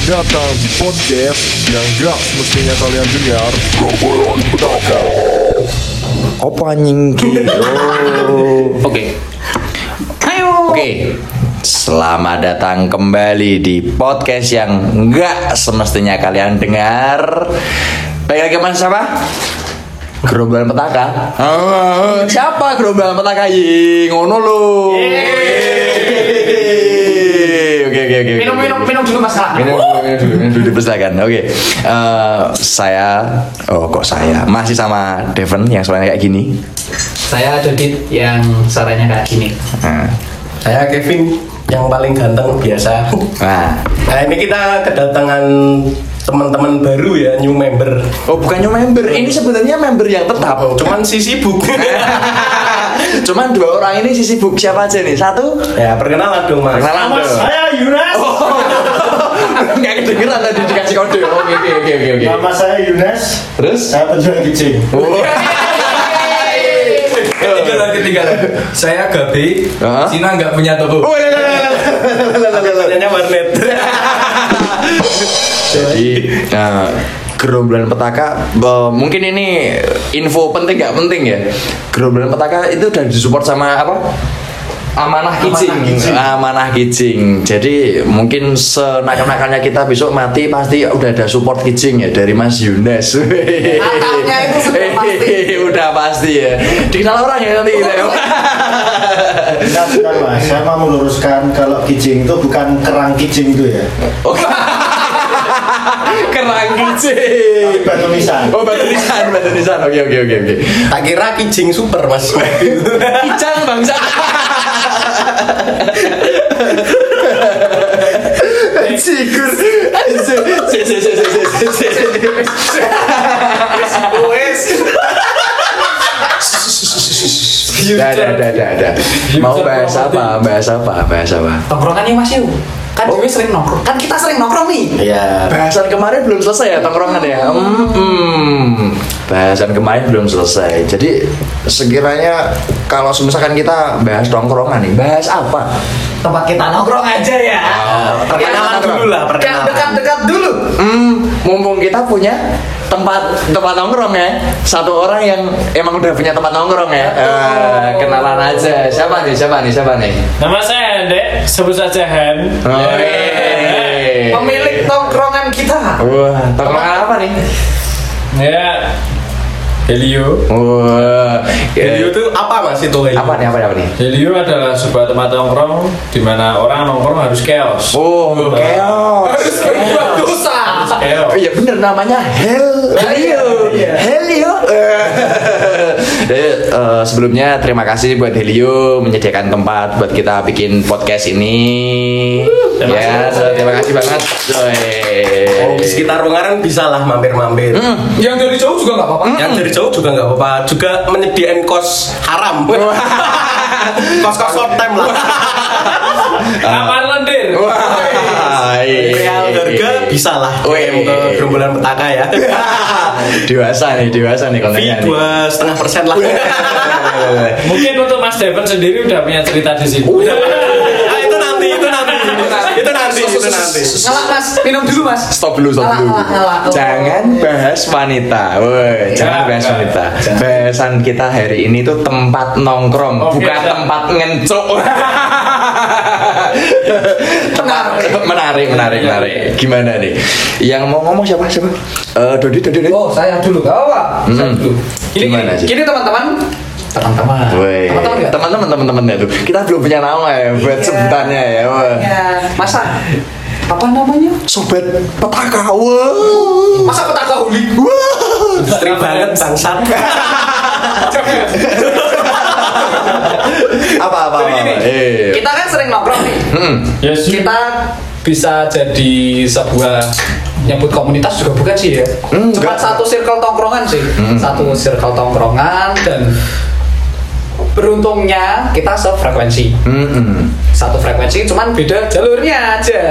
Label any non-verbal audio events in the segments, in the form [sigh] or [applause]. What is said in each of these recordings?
Selamat datang di podcast yang gak semestinya kalian dengar Goblolan Petaka Apa anjing. [laughs] Oke. Ayo. Oke. Selamat datang kembali di podcast yang nggak semestinya kalian dengar. Baik lagi mas siapa? Gerombolan petaka. Oh, siapa gerombolan petaka? Yi, ngono lo. Oke oke. Minum minum minum dulu mas Kak. Minum dulu, minum dulu, minum dulu dipersilakan. Oke, Eh, saya, oh kok saya masih sama Devon yang suaranya kayak gini. Saya Dodit yang suaranya kayak gini. Nah, Saya Kevin yang paling ganteng biasa. nah. Nah ini kita kedatangan teman-teman baru ya, new member. Oh bukannya member, ini sebenarnya member yang tetap. Oh, cuman si sibuk. [laughs] Cuman dua orang ini si sibuk siapa aja nih? Satu? ya perkenalan dong mas. Perkenalan dong. saya Yunas. Nggak kedengeran tadi dikasih kode. Oke oke oke oke oke. Nama saya Yunas, Terus? saya penjual kicing. Oh. ketinggalan ketinggalan saya Gabe Hah? Cina nggak punya toko Oh. Namanya warnet. Jadi nah, gerombolan petaka eh, mungkin ini info penting nggak penting ya gerombolan petaka itu udah disupport sama apa amanah kicing amanah kicing jadi mungkin senakal-nakalnya kita besok mati pasti udah ada support kicing ya dari Mas Yunes Nakalnya itu sudah [laughs] pasti. udah pasti ya dikenal orang ya nanti kita ya mas, saya mau meluruskan kalau kicing itu bukan kerang kicing itu ya. [laughs] kerang kicing Batu nisan. oh batu nisan batu nisan oke oke oke oke Tak kira kijing super mas. [laughs] Kijang bangsa. Wes. Dah dah dah dah dah. Mau bahas apa? Bahas apa? Bahas apa? Tongkrongannya Mas Yu. Kan Dewi sering nongkrong. Kan kita sering nongkrong nih. Ya. Bahasan kemarin belum selesai ya tongkrongan ya. Hmm, bahasan kemarin belum selesai. Jadi sekiranya kalau misalkan kita bahas tongkrongan nih, bahas apa? Tempat kita nongkrong aja ya. Perkenalan dulu lah, perkenalan. Dekat-dekat dulu. Hmm, mumpung kita punya tempat tempat nongkrong ya. Satu orang yang emang udah punya tempat nongkrong ya. Eh, kenalan aja. Siapa nih? Siapa nih? Siapa nih? Nama saya Hendek, sebut saja Hen. Oh, yeay. Pemilik tongkrongan kita. Wah, tongkrongan apa nih? Ya, Helio. Wah, Helio itu apa mas itu Helio? apa nih? Apa nih? Apa nih? Helio adalah sebuah tempat nongkrong di mana orang nongkrong harus chaos. Oh, chaos. Dosa. Oh iya bener namanya Helio. Helio. [laughs] Jadi, eh, sebelumnya terima kasih buat Helio menyediakan tempat buat kita bikin podcast ini. Terima Ya, kasih. terima kasih banget. Oh, di sekitar Ungaran bisa lah mampir-mampir. yang dari jauh juga nggak apa-apa Yang dari jauh juga nggak apa-apa. Juga menyediain kos haram. [laughs] Kos-kos short time lah. Kamar lendir. Wah, iya. Real harga bisa lah. DM ke gerombolan petaka ya. [laughs] dewasa nih, dewasa nih kontennya dua setengah persen lah. Mungkin untuk Mas Devon sendiri udah punya cerita di sini. Ah, itu nanti, itu nanti, itu nanti, itu nanti. Ngelak Mas, minum dulu Mas. Stop dulu, stop dulu. Oh. Jangan bahas wanita. Woi, jangan bahas wanita. Bahasan kita hari ini tuh tempat nongkrong, bukan tempat ngencuk. [laughs] menarik, menarik, menarik, menarik. Gimana nih? Yang mau ngomong siapa? Siapa? Eh, Dodi, Dodi, Dodi. oh saya dulu nggak apa saya Hmm. dulu Gini, Gimana sih? gini teman-teman. Teman-teman. Teman-teman teman-teman, teman-temannya tuh. Kita belum punya nama ya buat Iya. sebutannya ya. Wah. Ya, masa apa namanya? Sobat petaka. Wah. Masa petaka huli? Wah. Istri banget bangsat. [laughs] [laughs] Apa apa? Gini, apa? Eh. kita kan sering nongkrong nih. Hmm. Yes. Kita bisa jadi sebuah nyebut komunitas juga bukan sih ya Hmm, cuma enggak. satu circle tongkrongan sih, satu circle tongkrongan dan beruntungnya kita sefrekuensi Hmm. Satu frekuensi cuman beda jalurnya aja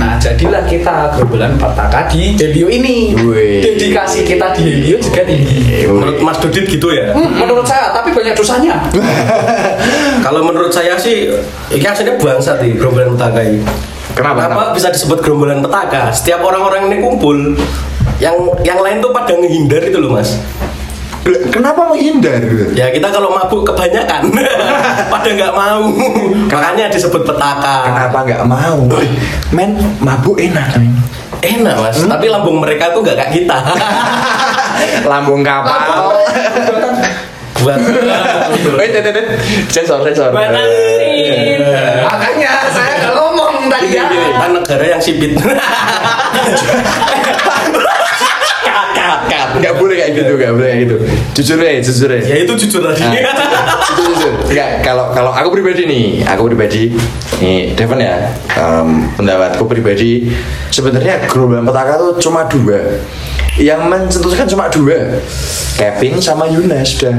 nah jadilah kita gerombolan petaka di Helio ini Wih. dedikasi kita di Helio juga tinggi Menurut Mas Dodit gitu ya. Hmm, menurut saya tapi banyak dosanya [laughs] Kalau menurut saya sih, ini aslinya bangsat nih gerombolan petaka ini. Kenapa? Kenapa bisa disebut gerombolan petaka? Setiap orang-orang ini kumpul, yang yang lain tuh pada ngehindar itu loh mas. Kenapa menghindar? Ya kita kalau mabuk kebanyakan, [laughs] pada nggak mau. Makanya disebut petaka. Kenapa nggak mau? Men, mabuk enak. men. Enak mas, tapi lambung mereka tuh nggak kayak kita. [laughs] Lambung kapal. Buat Wait, wait, wait. Sensor, sensor. Makanya saya nggak ngomong tadi ya. kita negara yang sipit. [laughs] Kat, kat, kat. Nggak boleh kayak gitu, nggak boleh kayak gitu. Jujur deh, jujur deh. ya itu jujur tadi. Jujur, jujur. Enggak, kalau kalau aku pribadi nih, aku pribadi, nih Devon ya, em, pendapatku pribadi, sebenarnya gerombolan petaka tuh cuma dua, yang mencetuskan cuma dua, Kevin sama Yuna sudah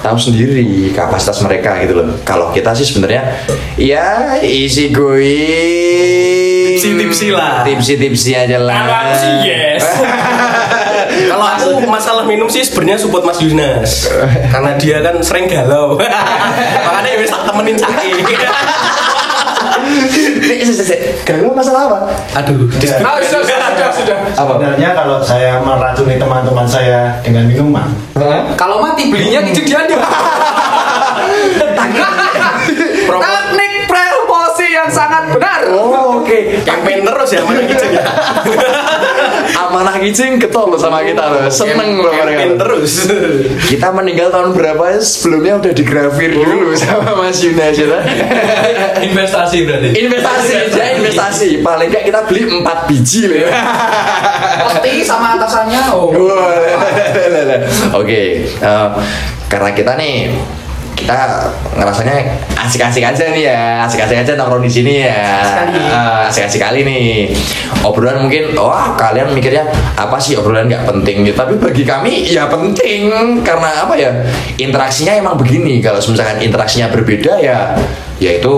tahu sendiri kapasitas mereka gitu loh. Kalau kita sih sebenarnya ya isi going, Tipsi-tipsi lah. tipsi-tipsi aja lah. Kalau aku sih yes. [laughs] Kalau aku masalah minum sih sebenarnya support Mas Yunas karena dia kan sering galau. [laughs] Makanya ya wis tak temenin sakit. Nih, sih, sih, sih. Galau masalah apa? Aduh, Ah, sudah, sudah, sudah. Apa? Sebenarnya kalau saya meracuni teman-teman saya dengan minuman, Kalau mati belinya kijing di [laughs] terus ya mana gitu ya. Amanah Kijing ketol loh sama kita loh. Seneng loh mereka. terus. [laughs] Kita meninggal tahun berapa ya? Sebelumnya udah digrafir dulu sama Mas Yuna aja lah. [laughs] Investasi berarti. Investasi aja investasi. Paling nggak kita beli 4 biji loh. [laughs] ya. Peti sama atasannya. Oh. Wah, lah, lah, lah. Oke, eh, karena kita nih kita ngerasanya asik-asik aja nih ya, asik-asik aja nongkrong di sini ya, Eh, asik-asik kali nih. Obrolan mungkin, wah kalian mikirnya apa sih obrolan nggak penting gitu, tapi bagi kami ya penting. Karena apa ya? Interaksinya emang begini. Kalau misalkan interaksinya berbeda ya, yaitu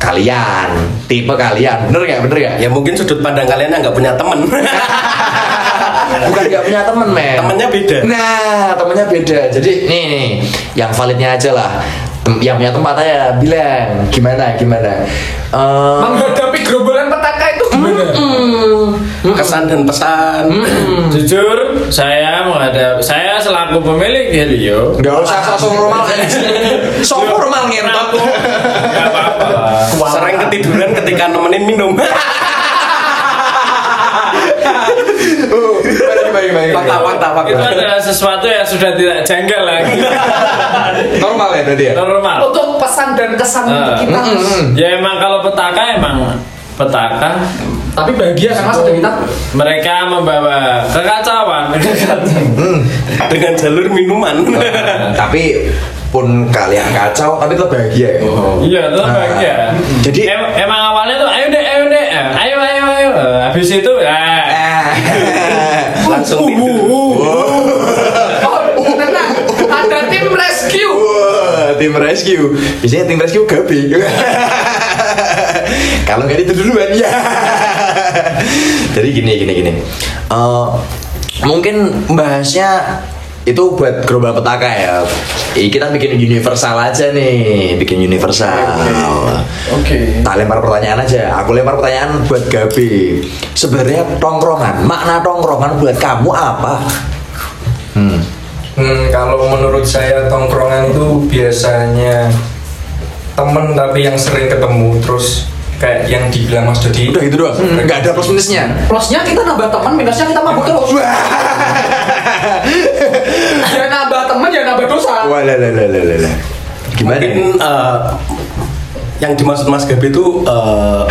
kalian, tipe kalian, bener nggak, bener nggak? Ya mungkin sudut pandang kalian yang nggak punya temen. [laughs] [laughs] Bukan nggak punya temen men Temennya beda. Nah temennya beda Jadi nih, nih Yang validnya aja lah Tem- Yang punya tempat aja Bilang Gimana gimana Eh, Menghadapi gerombolan petaka itu gimana? Kesan dan pesan. Jujur, saya menghadap saya selaku pemilik Helio. Nggak usah sok formal [laughs] Sok formal ngentot Gak apa-apa. Sering ketiduran ketika nemenin minum. [laughs] Oh, gimana Fakta, fakta, Itu fakta. adalah sesuatu yang sudah tidak janggal lagi. [laughs] Normal ya berarti ya Normal. Untuk pesan dan kesan Ah. untuk kita. Ya emang kalau petaka emang petaka Tapi bahagia kan mas ada kita. mereka membawa kekacauan Dengan jalur minuman. [laughs] Tapi pun kalian kacau Tapi tetap bahagia ya iya itu bahagia Jadi- Em- emang awalnya tuh ayo deh ayo deh ayo ayo ayo habis itu ya Langsung tidur. Oh, tenang. Ada tim rescue. Wah, tim rescue. Biasanya tim rescue gabi. [laughs] Kalau nggak itu duluan ya. [laughs] Jadi gini gini gini. Eh, mungkin bahasnya itu buat gerobak petaka ya. Ih, Kita bikin universal aja nih, bikin universal. Oke. Tak lempar pertanyaan aja. Aku lempar pertanyaan buat Gabi. Sebenarnya tongkrongan, makna tongkrongan buat kamu apa? Hmm. Hmm, kalau menurut saya tongkrongan itu biasanya temen tapi yang sering ketemu terus kayak yang dibilang Mas Dodi Udah gitu doang. Nggak ada plus minusnya. Plusnya kita nambah teman, minusnya kita mabuk terus. [laughs] ya nambah teman, ya nambah dosa. Wah, lah, lah, lah, lah, lah, lah. Gimana? Mungkin eh, yang dimaksud Mas Gabi itu eh,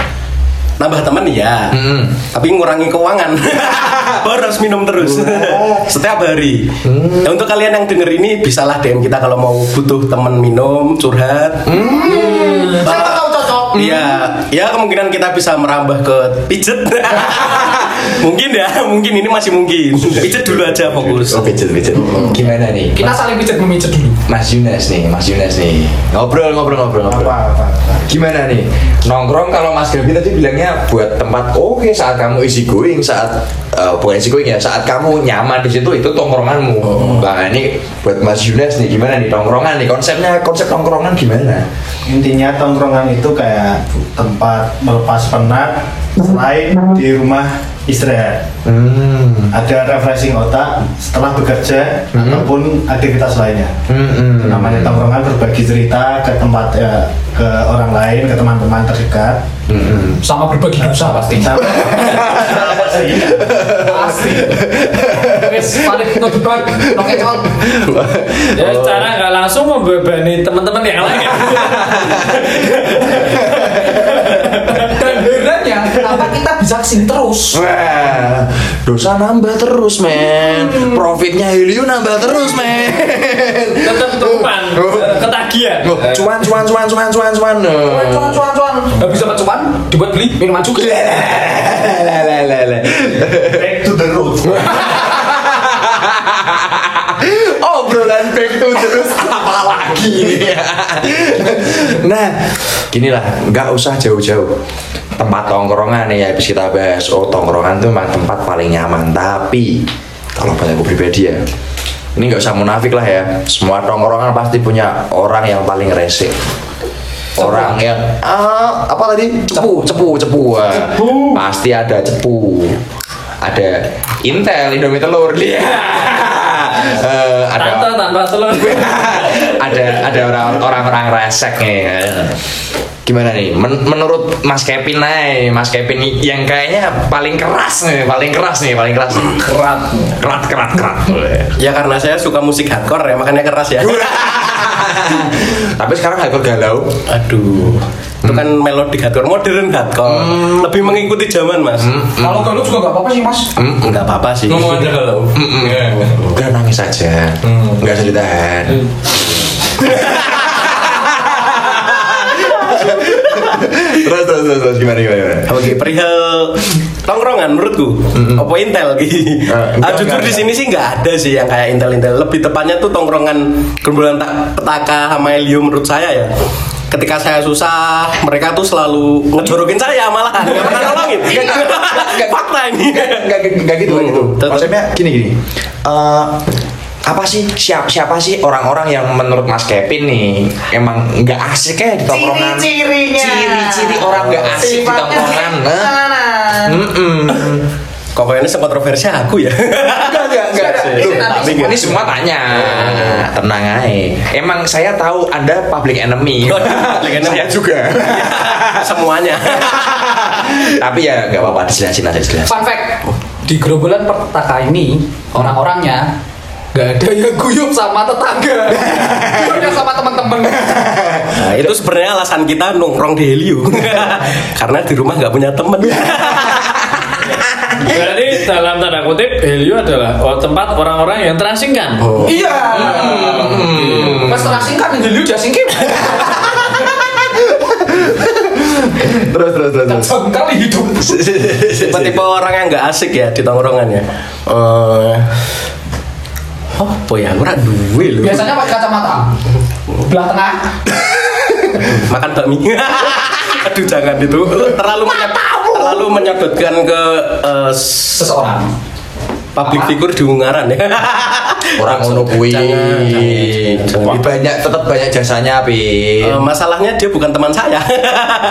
nambah teman ya, Hmm. tapi ngurangi keuangan. [laughs] Baru harus minum terus setiap hari. Hmm. Ya, untuk kalian yang denger ini bisalah DM kita kalau mau butuh teman minum curhat. Hmm. Siapa tahu cocok. Iya, ya kemungkinan kita bisa merambah ke pijet. [laughs] mungkin ya, mungkin ini masih mungkin. Pijet dulu aja fokus. Oh, pijet, pijet. Gimana nih? Kita saling pijat memijet dulu. Mas Yunas nih, Mas Yunas nih. Ngobrol, ngobrol, ngobrol, ngobrol. apa apa, apa. Gimana nih? Nongkrong kalau Mas Gabi tadi bilangnya buat tempat oke saat kamu easy going, saat eh, bukan resiko ya saat kamu nyaman di situ itu tongkronganmu. Nah ini buat Mas Yunes nih gimana nih tongkrongan nih konsepnya konsep tongkrongan gimana? Intinya tongkrongan itu kayak tempat melepas penat selain di rumah istirahat. Hmm. Ada refreshing otak setelah bekerja ataupun aktivitas lainnya. Hmm. Namanya tongkrongan berbagi cerita ke tempat ya, ke orang lain, ke teman-teman terdekat. Hmm. Sama berbagi dosa pasti. Sama sih. Pasti. Wes kecot. Ya secara nggak langsung membebani teman-teman yang lain. [laughs] Dan herannya, kenapa kita bisa ke sini terus? Wah, dosa nambah terus men, profitnya Helio nambah terus men. Tetap terupan, ketagihan. Oh, cuan cuan cuan cuan cuan cuan. Cuan, cuan, cuan. Gak bisa cuan, dibuat beli minuman juga. Back to the roots. [laughs] Obrolan back to terus apa lagi? Nah, ginilah, nggak usah jauh-jauh. Tempat tongkrongan nih ya, habis kita bahas. Oh, tongkrongan itu memang tempat paling nyaman. Tapi, kalau pada aku pribadi ya, ini nggak usah munafik lah ya. Semua tongkrongan pasti punya orang yang paling resik. Orang yang ah, apa tadi cepu cepu cepu, pasti ada cepu ada Intel Indomie telur dia [laughs] Eh, ada Tante tanpa telur. [laughs] ada ada orang orang-orang resek nih gimana nih? Men- menurut Mas Kevin nih Mas Kevin nih yang kayaknya paling keras nih paling keras nih paling keras. Kerat. Kerat kerat kerat. Ya karena saya suka musik hardcore ya makanya keras ya. tapi sekarang hardcore galau. Aduh. Itu kan melodi hardcore modern hardcore. Lebih mengikuti zaman, Mas. Kalau galau juga gak apa-apa sih mas. Enggak apa-apa sih. Ngomong aja kalau. udah nangis aja. Nggak usah ditahan terus terus terus, terus gimana gimana, gimana? Oke, perihal tongkrongan menurutku, apa Intel gitu. Ah, Ah, jujur di sini sih nggak ada sih yang kayak Intel Intel. Lebih tepatnya tuh tongkrongan gerombolan tak- petaka sama Helio menurut saya ya. Ketika saya susah, mereka tuh selalu ngejorokin saya malahan, nggak pernah nolongin. Fakta ini. Enggak gitu enggak gitu. Tetep. Maksudnya gini gini. Eh, apa sih siapa siapa sih orang-orang yang menurut Mas Kevin nih emang nggak asik ya di tongkrongan Ciri-cirinya. ciri-ciri orang nggak asik di tongkrongan nah. Mm-mm. Kok kayaknya sempat kontroversi aku ya. Enggak, enggak, enggak. Ini Loh, ini, ini semua tanya. Tenang aja. Emang saya tahu Anda public enemy. Public enemy. saya juga. [laughs] Semuanya. [laughs] Tapi ya nggak apa-apa dijelasin aja jelas. Fun fact, di gerombolan petaka ini orang-orangnya gak ada yang guyup sama tetangga, guyupnya sama teman-teman. Nah, itu sebenarnya alasan kita nongkrong di Helio. [laughs] Karena di rumah nggak punya temen. [laughs] Berarti dalam tanda kutip Helio adalah oh, tempat orang-orang yang terasingkan. Iya. Mas terasingkan yang dulu jasingkim. Terus terus terus. terus. Jam kali hidup. [laughs] Tipe-tipe orang yang nggak asik ya di tongkrongan ya. Apa ya? Ora duwe lho. Biasanya pakai kacamata. Belah tengah. [laughs] Makan bakmi. [laughs] Aduh jangan itu. Terlalu menyod- terlalu menyodotkan ke eh, Seseorang. public figure di Ungaran ya. [laughs] Orang ngono kuwi. Banyak tetap banyak jasanya, Pi. Eh, masalahnya dia bukan teman saya.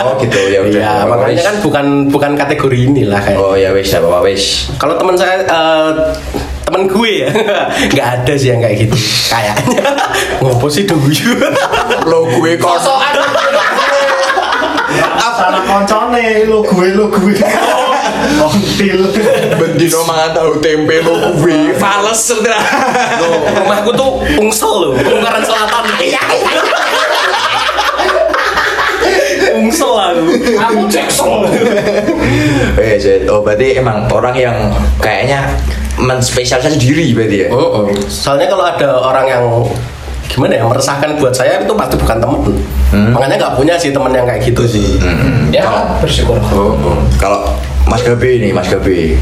Oh gitu ya udah. Iya, Oh, makanya kan bukan bukan kategori inilah kayak. Oh ya wis ya Bapak wis. Kalau teman saya eh, teman gue ya. [laughs] Nggak ada sih yang kayak gitu. Kayaknya. [laughs] Ngopo sih dulu [laughs] Lo gue kok. Sosokan. Salah koncone lo gue lo gue. Kontil. bendino mangan tahu tempe lo gue. Fales. Loh, rumahku tuh Ungsel loh Ungaran Selatan. Iya Ungsel aku Aku Jackson. Eh, oh berarti emang orang yang kayaknya menspesialisasi diri berarti ya. Oh, oh. Soalnya kalau ada orang yang gimana ya meresahkan buat saya itu pasti bukan temen. Makanya nggak punya sih temen yang kayak gitu sih. Ya, bersyukur. Oh, oh. Kalau Mas Gabi nih, Mas Gabi.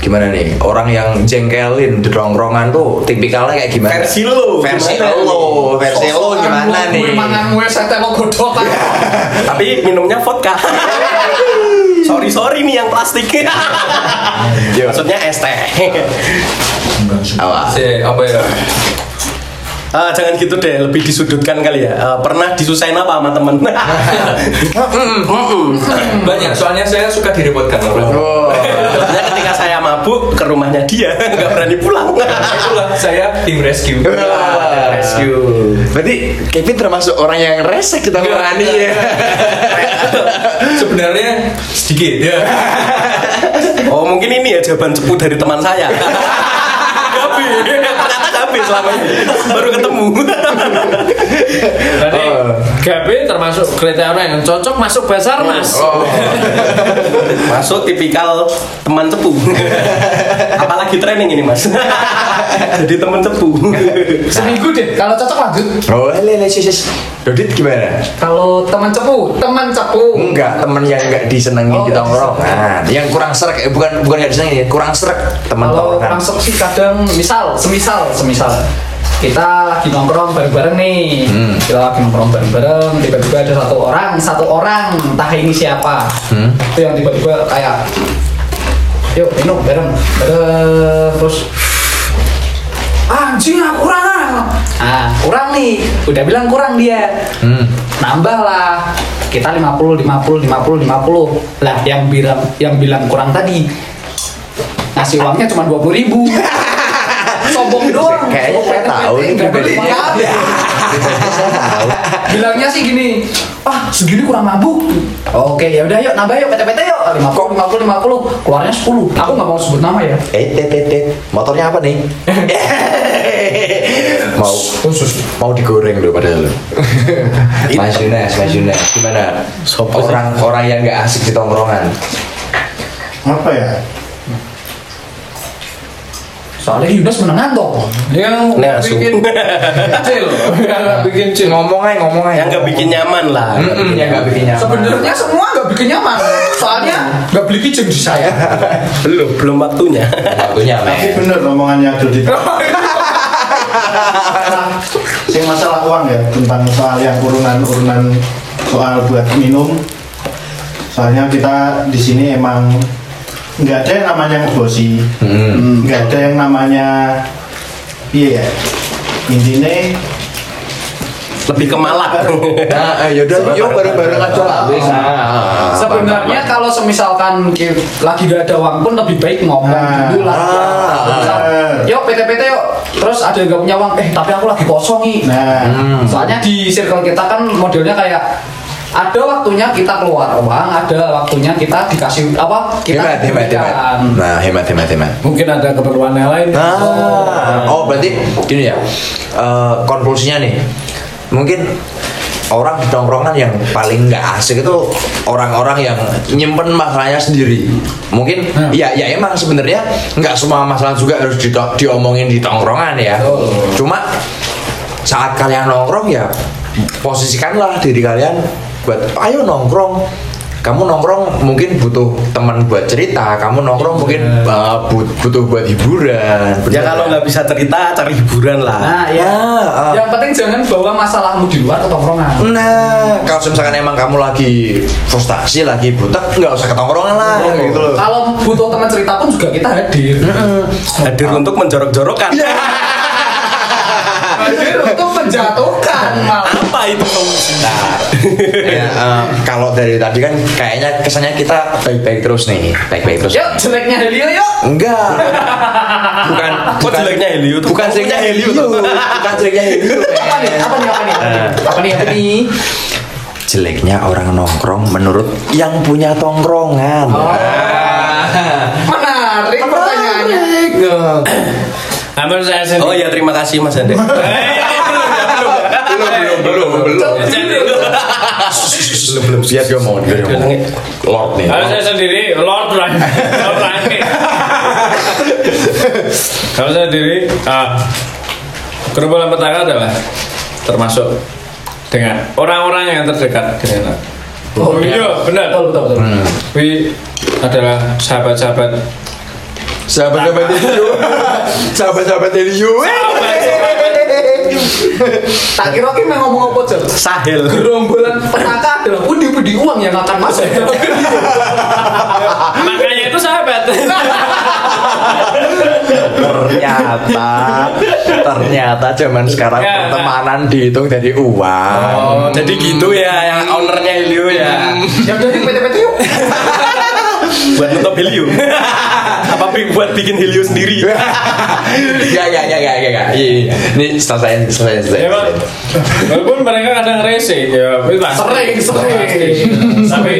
Gimana nih? Orang yang jengkelin di rongrongan tuh tipikalnya kayak gimana? Versi lo, Versi lo, versi lo gimana gue nih? Mangan gue saya mau godok kan. [laughs] Tapi minumnya vodka. [laughs] sorry sorry nih yang plastik [laughs] maksudnya es teh Awas. Si, apa ya? Ah, jangan gitu deh, lebih disudutkan kali ya. Ah, pernah disusahin apa sama temen? [laughs] Banyak, soalnya saya suka direpotkan. Oh. Soalnya ketika saya mabuk ke rumahnya dia, [laughs] nggak berani pulang. Itulah saya tim rescue. Rescue. Berarti Kevin termasuk orang yang resek kita berani ya. [laughs] Sebenarnya sedikit ya. [laughs] Oh mungkin ini ya jawaban cepu dari teman saya. [laughs] Gabi, ternyata Gabi selama ini baru ketemu. Berarti Gabe termasuk kriteria yang cocok masuk Basarnas. Oh. Masuk tipikal teman cepu. Apalagi training ini mas. Jadi teman cepu. Seminggu deh. Kalau cocok lanjut. Oh, lele sis. sis. Dodit gimana? Kalau teman cepu, teman cepu. Enggak, temen yang enggak disenengin Oh, di tongkrongan. Yang kurang serak, eh, bukan bukan enggak disenengin, kurang serak teman Kalau tongkrongan. langsung sih kadang misal, semisal, semisal kita lagi nongkrong bareng-bareng nih, Hmm. kita lagi nongkrong bareng-bareng, tiba-tiba ada satu orang, satu orang, entah ini siapa, Hmm. itu yang tiba-tiba kayak, yuk minum bareng, bareng, terus anjing ah, kurang ah. ah kurang nih udah bilang kurang dia Hmm. nambah lah kita 50 50 50 50 lah yang bilang yang bilang kurang tadi ngasih uangnya cuma 20 ribu [laughs] sombong doang Kayaknya saya tahu nih beli pribadinya. apa-apa. bilangnya sih gini ah segini kurang mabuk oke ya udah yuk nambah yuk PT-PT yuk 50 50 50 keluarnya 10 aku nggak mau sebut nama ya Eh, tet, tet, tet. Motornya apa nih? [laughs] mau mau digoreng loh padahal. [laughs] Mas Yunas, Mas Yunas, gimana? Sopo? Orang orang yang nggak asik di tongkrongan. apa ya soalnya Yunus menengan toh Yang asu. bikin cil, yang [laughs] nggak bikin cil. Ngomong aja, ngomong aja. Yang nggak bikin nyaman lah. Mm-mm, yang nggak bikin nyaman. sebenarnya semua nggak bikin nyaman soalnya nggak beli kijing di saya [laughs] Belum, belum waktunya. Waktunya, [laughs] tapi bener omongannya Dodi Sing masalah uang ya tentang soal yang urunan-urunan soal buat minum. Soalnya kita di sini emang nggak ada yang namanya ngebosi, Hmm. nggak ada yang namanya iya ya. Intinya Lebih ke malak. Nah, eh, yaudah, yuk bareng-bareng aja lah. Bisa. Sebenarnya kalau semisalkan lagi gak ada uang pun lebih baik ngomong Nah, dulu lah. ah, yuk PT-PT yuk. Terus ada yang gak punya uang, eh tapi aku lagi kosong nih. nah Hmm. Soalnya di circle kita kan modelnya kayak ada waktunya kita keluar uang, ada waktunya kita dikasih apa? Kita Hemat, hemat, hemat. Nah, hemat, hemat, hemat. Mungkin ada keperluan yang lain. Nah, oh berarti gini ya, eh, konklusinya nih, mungkin orang di tongkrongan yang paling nggak asik itu orang-orang yang nyimpen masalahnya sendiri. Mungkin ya ya emang sebenarnya nggak semua masalah juga harus di- diomongin di tongkrongan ya. Cuma saat kalian nongkrong ya posisikanlah diri kalian buat ayo nongkrong kamu nongkrong mungkin butuh teman buat cerita kamu nongkrong mungkin uh, but- butuh buat hiburan Ya kalau nggak bisa cerita, cari hiburan lah. Nah, ya. Ah. Yang penting jangan bawa masalahmu di luar ke tongkrongan. Nah, kalau misalkan emang kamu lagi frustasi, lagi butek, nggak usah ketongkrongan lah, gitu loh. Kalau butuh teman cerita pun juga kita hadir. Hadir untuk menjorok-jorokan. hadir [laughs] untuk menjatuhkan malah. Apa itu? Nah, [laughs] ya, eh, kalau dari tadi kan kayaknya kesannya kita baik-baik terus nih, baik-baik terus. Yuk jeleknya Helio yuk. Enggak. [laughs] Bukan. Kok jeleknya Helio tuh? Bukan jeleknya Helio. [laughs] Bukan jeleknya Helio. Apa nih? Apa nih? Apa nih? Apa nih? Apa nih? Apa nih? Jeleknya orang nongkrong menurut yang punya tongkrongan. Menarik pertanyaannya. Hampir saya sendiri. Oh ya terima kasih Mas Ande. Belum, belum, belum, belum. Belum, belum. Biar dia mau dia mau. Lord nih. Kalau saya sendiri Lord lah, Lord Langit. Kalau saya sendiri, ah, gerombolan petaka adalah termasuk dengan orang-orang yang terdekat dengan aku. Oh iya, benar. Betul betul betul. Wi adalah sahabat-sahabat Sahabat-sahabat Helio. [laughs] Sahabat-sahabat Helio. sahabat Tak kira ki mau ngomong apa, Jel? Sahel. Gerombolan petaka adalah pundi-pundi uang yang akan masuk. [laughs] Makanya itu sahabat. ternyata ternyata zaman sekarang Ya, pertemanan dihitung dari uang Oh, jadi gitu ya yang ownernya Helio ya. Ya udah di PT-PT yuk. Buat nutup Helio. [laughs] Apa buat bikin Helio sendiri? [laughs] ya ya ya ya ya ya Iya, ini selesai selesai selesai Ya. Walaupun mereka kadang rese, ya. Sering, sering. Pasti. Tapi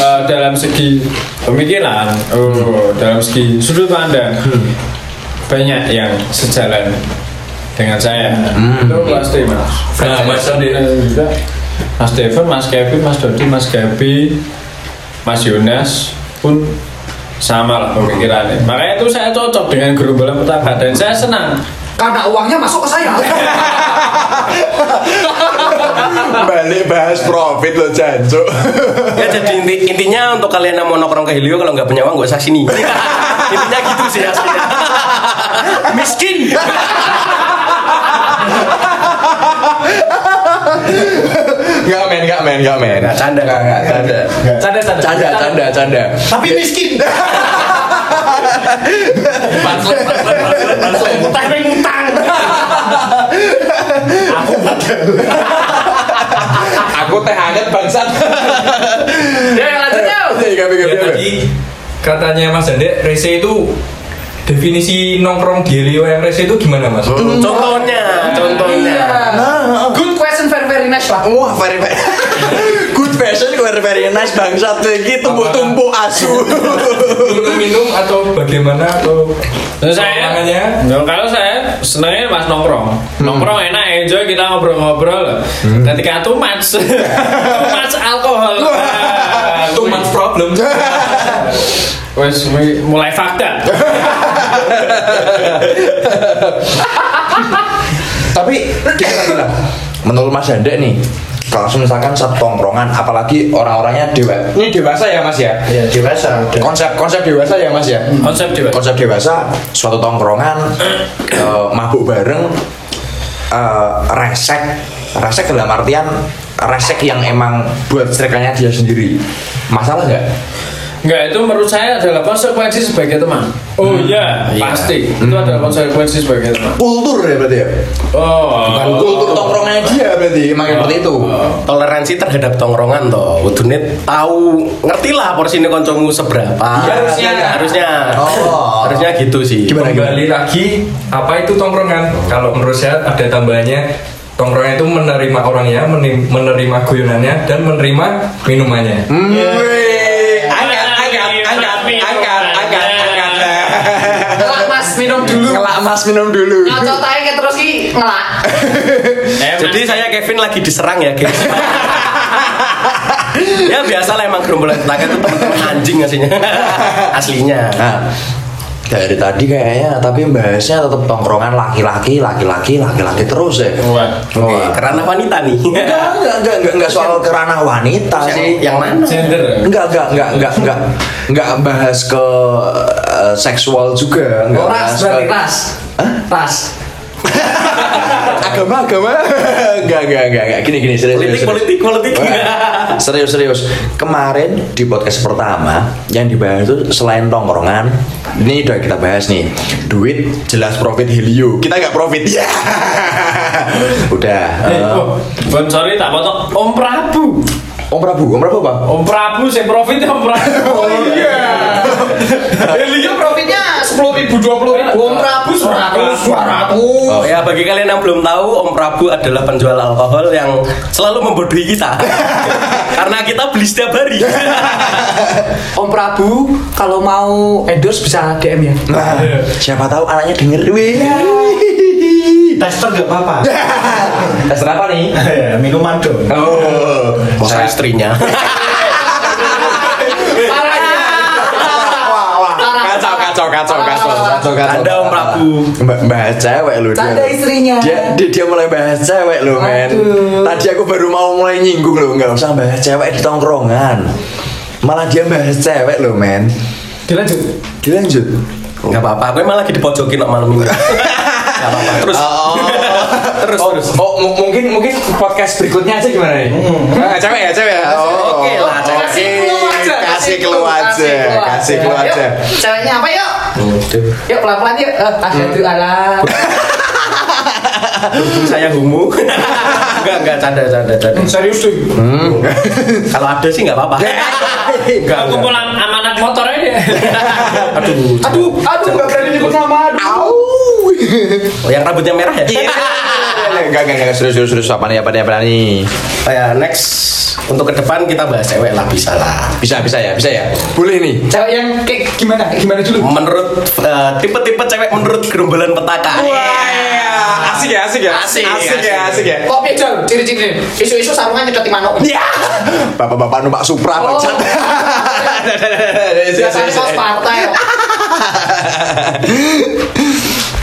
eh, dalam segi pemikiran, oh, dalam segi sudut pandang, banyak yang sejalan dengan saya. Itu pasti mas. Nah, Mas. Mas Steven, Mas Kevin, Mas Dodi, Mas Gabi, Mas Yonas pun sama lah pemikirannya. Makanya itu saya cocok dengan gerombolan petaka dan saya senang Karena uangnya masuk ke saya. balik bahas profit lo jancuk ya jadi inti- intinya untuk kalian yang mau nongkrong ke Helio kalau nggak punya uang gak usah sini. [laughs] intinya gitu sih aslinya. Miskin. [laughs] Nggak men, nggak men, nggak men Nggak, canda. Nggak, nggak, canda Canda, canda. Canda, canda, canda Tapi miskin. Tapi ngutang. Aku teh hangat bangsat Ya, lanjut yuk. Iya, Gabi, Ya gabi, gabi. tadi katanya Mas Ande, rese itu definisi nongkrong di Helio yang rese itu gimana Mas? Contohnya, contohnya. Nice lah. Wah, very very [laughs] Good fashion, very very nice bangsat. Lagi tumpuk-tumpuk asu. Minum-minum atau bagaimana atau Terus saya? Ya, kalau saya senangnya mas nongkrong, nongkrong enak, enjoy kita ngobrol-ngobrol. Ketika too much, [laughs] too much alkohol, Nah, too much problem? [laughs] wes mulai fakta. Tapi kira-kira menurut Mas Handek nih kalau misalkan satu tongkrongan apalagi orang-orangnya dewa ini dewasa ya mas ya? Ya dewasa. Udah. konsep konsep dewasa ya mas ya? Konsep dewa. konsep dewasa suatu tongkrongan [clears throat] eh, mabuk bareng eh, resek. Resek dalam artian resek yang emang buat ceritanya dia sendiri. Masalah nggak Enggak, itu menurut saya adalah konsekuensi sebagai teman. Oh iya, pasti. Itu adalah konsekuensi sebagai teman. kultur ya berarti ya Oh, bukan kultur tongkrongannya dia berarti emang seperti itu Toleransi terhadap tongkrongan toh. Kudune tahu ngerti lah porsi ini koncomu seberapa. Harusnya. harusnya. Oh. Harusnya gitu sih. Gimana, Kembali lagi apa itu tongkrongan? Kalau menurut saya ada tambahannya tongkrongan itu menerima orangnya, menerima guyonannya dan menerima minumannya. Hmm, wih. Dulu. ngelak mas minum dulu Ngacot aja terus ki ngelak. eh, Jadi saya Kevin lagi diserang ya guys. [laughs] ya biasa lah emang gerombolan tetangga itu teman-teman anjing aslinya. aslinya. Nah, dari tadi kayaknya tapi bahasnya tetap tongkrongan laki-laki, laki-laki, laki-laki terus ya. Wah. Oke, kerana wanita nih. Enggak, enggak, enggak, enggak, enggak soal kerana wanita sih. yang mana? gender. Enggak, enggak, enggak, enggak, enggak, enggak bahas ke eh, seksual juga, enggak Oh, ras, berarti ras. Ras. [laughs] agama, agama. [laughs] Enggak, enggak, enggak, enggak. Gini, gini, serius, Politik, serius. politik, politik. serius serius kemarin di podcast pertama yang dibahas itu selain tongkrongan ini udah kita bahas nih duit jelas profit helio kita nggak profit ya [laughs] udah Eh, eh, oh, sorry tak potong. Om Prabu. Om prabu om prabu apa? Om Prabu saya profit Om Prabu. Oh iya. [laughs] Helio profitnya sepuluh ribu, dua puluh ribu. Om Prabu seratus, dua ratus. Oh ya bagi kalian yang belum tahu Om Prabu adalah penjual alkohol yang selalu membodohi kita. [laughs] Karena kita beli setiap hari. [laughs] Om Prabu kalau mau endorse bisa DM ya. nah, siapa tahu anaknya denger. Wih. Tester gak apa-apa. Tes apa nih? Minuman dong. Oh Masa istrinya. [laughs] wah wah kacau kacau kacau kacau Anda Om Prabu. Mbak bahas cewek lu dia. Canda istrinya. Dia, dia dia mulai bahas cewek lu men. Tadi aku baru mau mulai nyinggung lu nggak usah bahas cewek di tongkrongan. Malah dia bahas cewek lu men. Dilanjut. Dilanjut. Gak apa-apa, gue malah lagi dipojokin kok malam ini. [laughs] Gak apa-apa. Terus Oh. Terus oh, terus. oh mu- mungkin mungkin podcast berikutnya aja gimana nih? Ah, cewek ya, cewek ya. Oh, Oke lah, cewek. Kasih kasih clue aja, kasih clue aja. Ceweknya apa yuk? Yuk pelan-pelan yuk. Eh, asyhadu ala. Berhubung saya homo. [laughs] enggak, enggak, canda, canda, canda. Serius tuh. Kalau ada sih enggak apa-apa. Enggak, enggak. kumpulan amanat motor aja Aduh, Aduh, aduh enggak berani nyebut nama. Aduh. Oh, yang rambutnya merah ya? Iya. Enggak, enggak, enggak, serius, serius, serius. Apa nih, apa nih, apa nih? Oh ya, next untuk ke depan kita bahas cewek lah bisa lah. Bisa, bisa ya, bisa ya. Boleh nih. Cewek yang kayak gimana? Gimana dulu? Menurut eh, tipe-tipe cewek menurut gerombolan petaka. Wah, asik ya, asik ya. Asik, asik ya, asik ya. Kok beda? Ciri-ciri. Isu-isu sarungan nyedot di manuk. Ya, bapak-bapak numpak Supra, Oh. bangsat. [laughs] Biasanya kaos partai. [laughs] [laughs]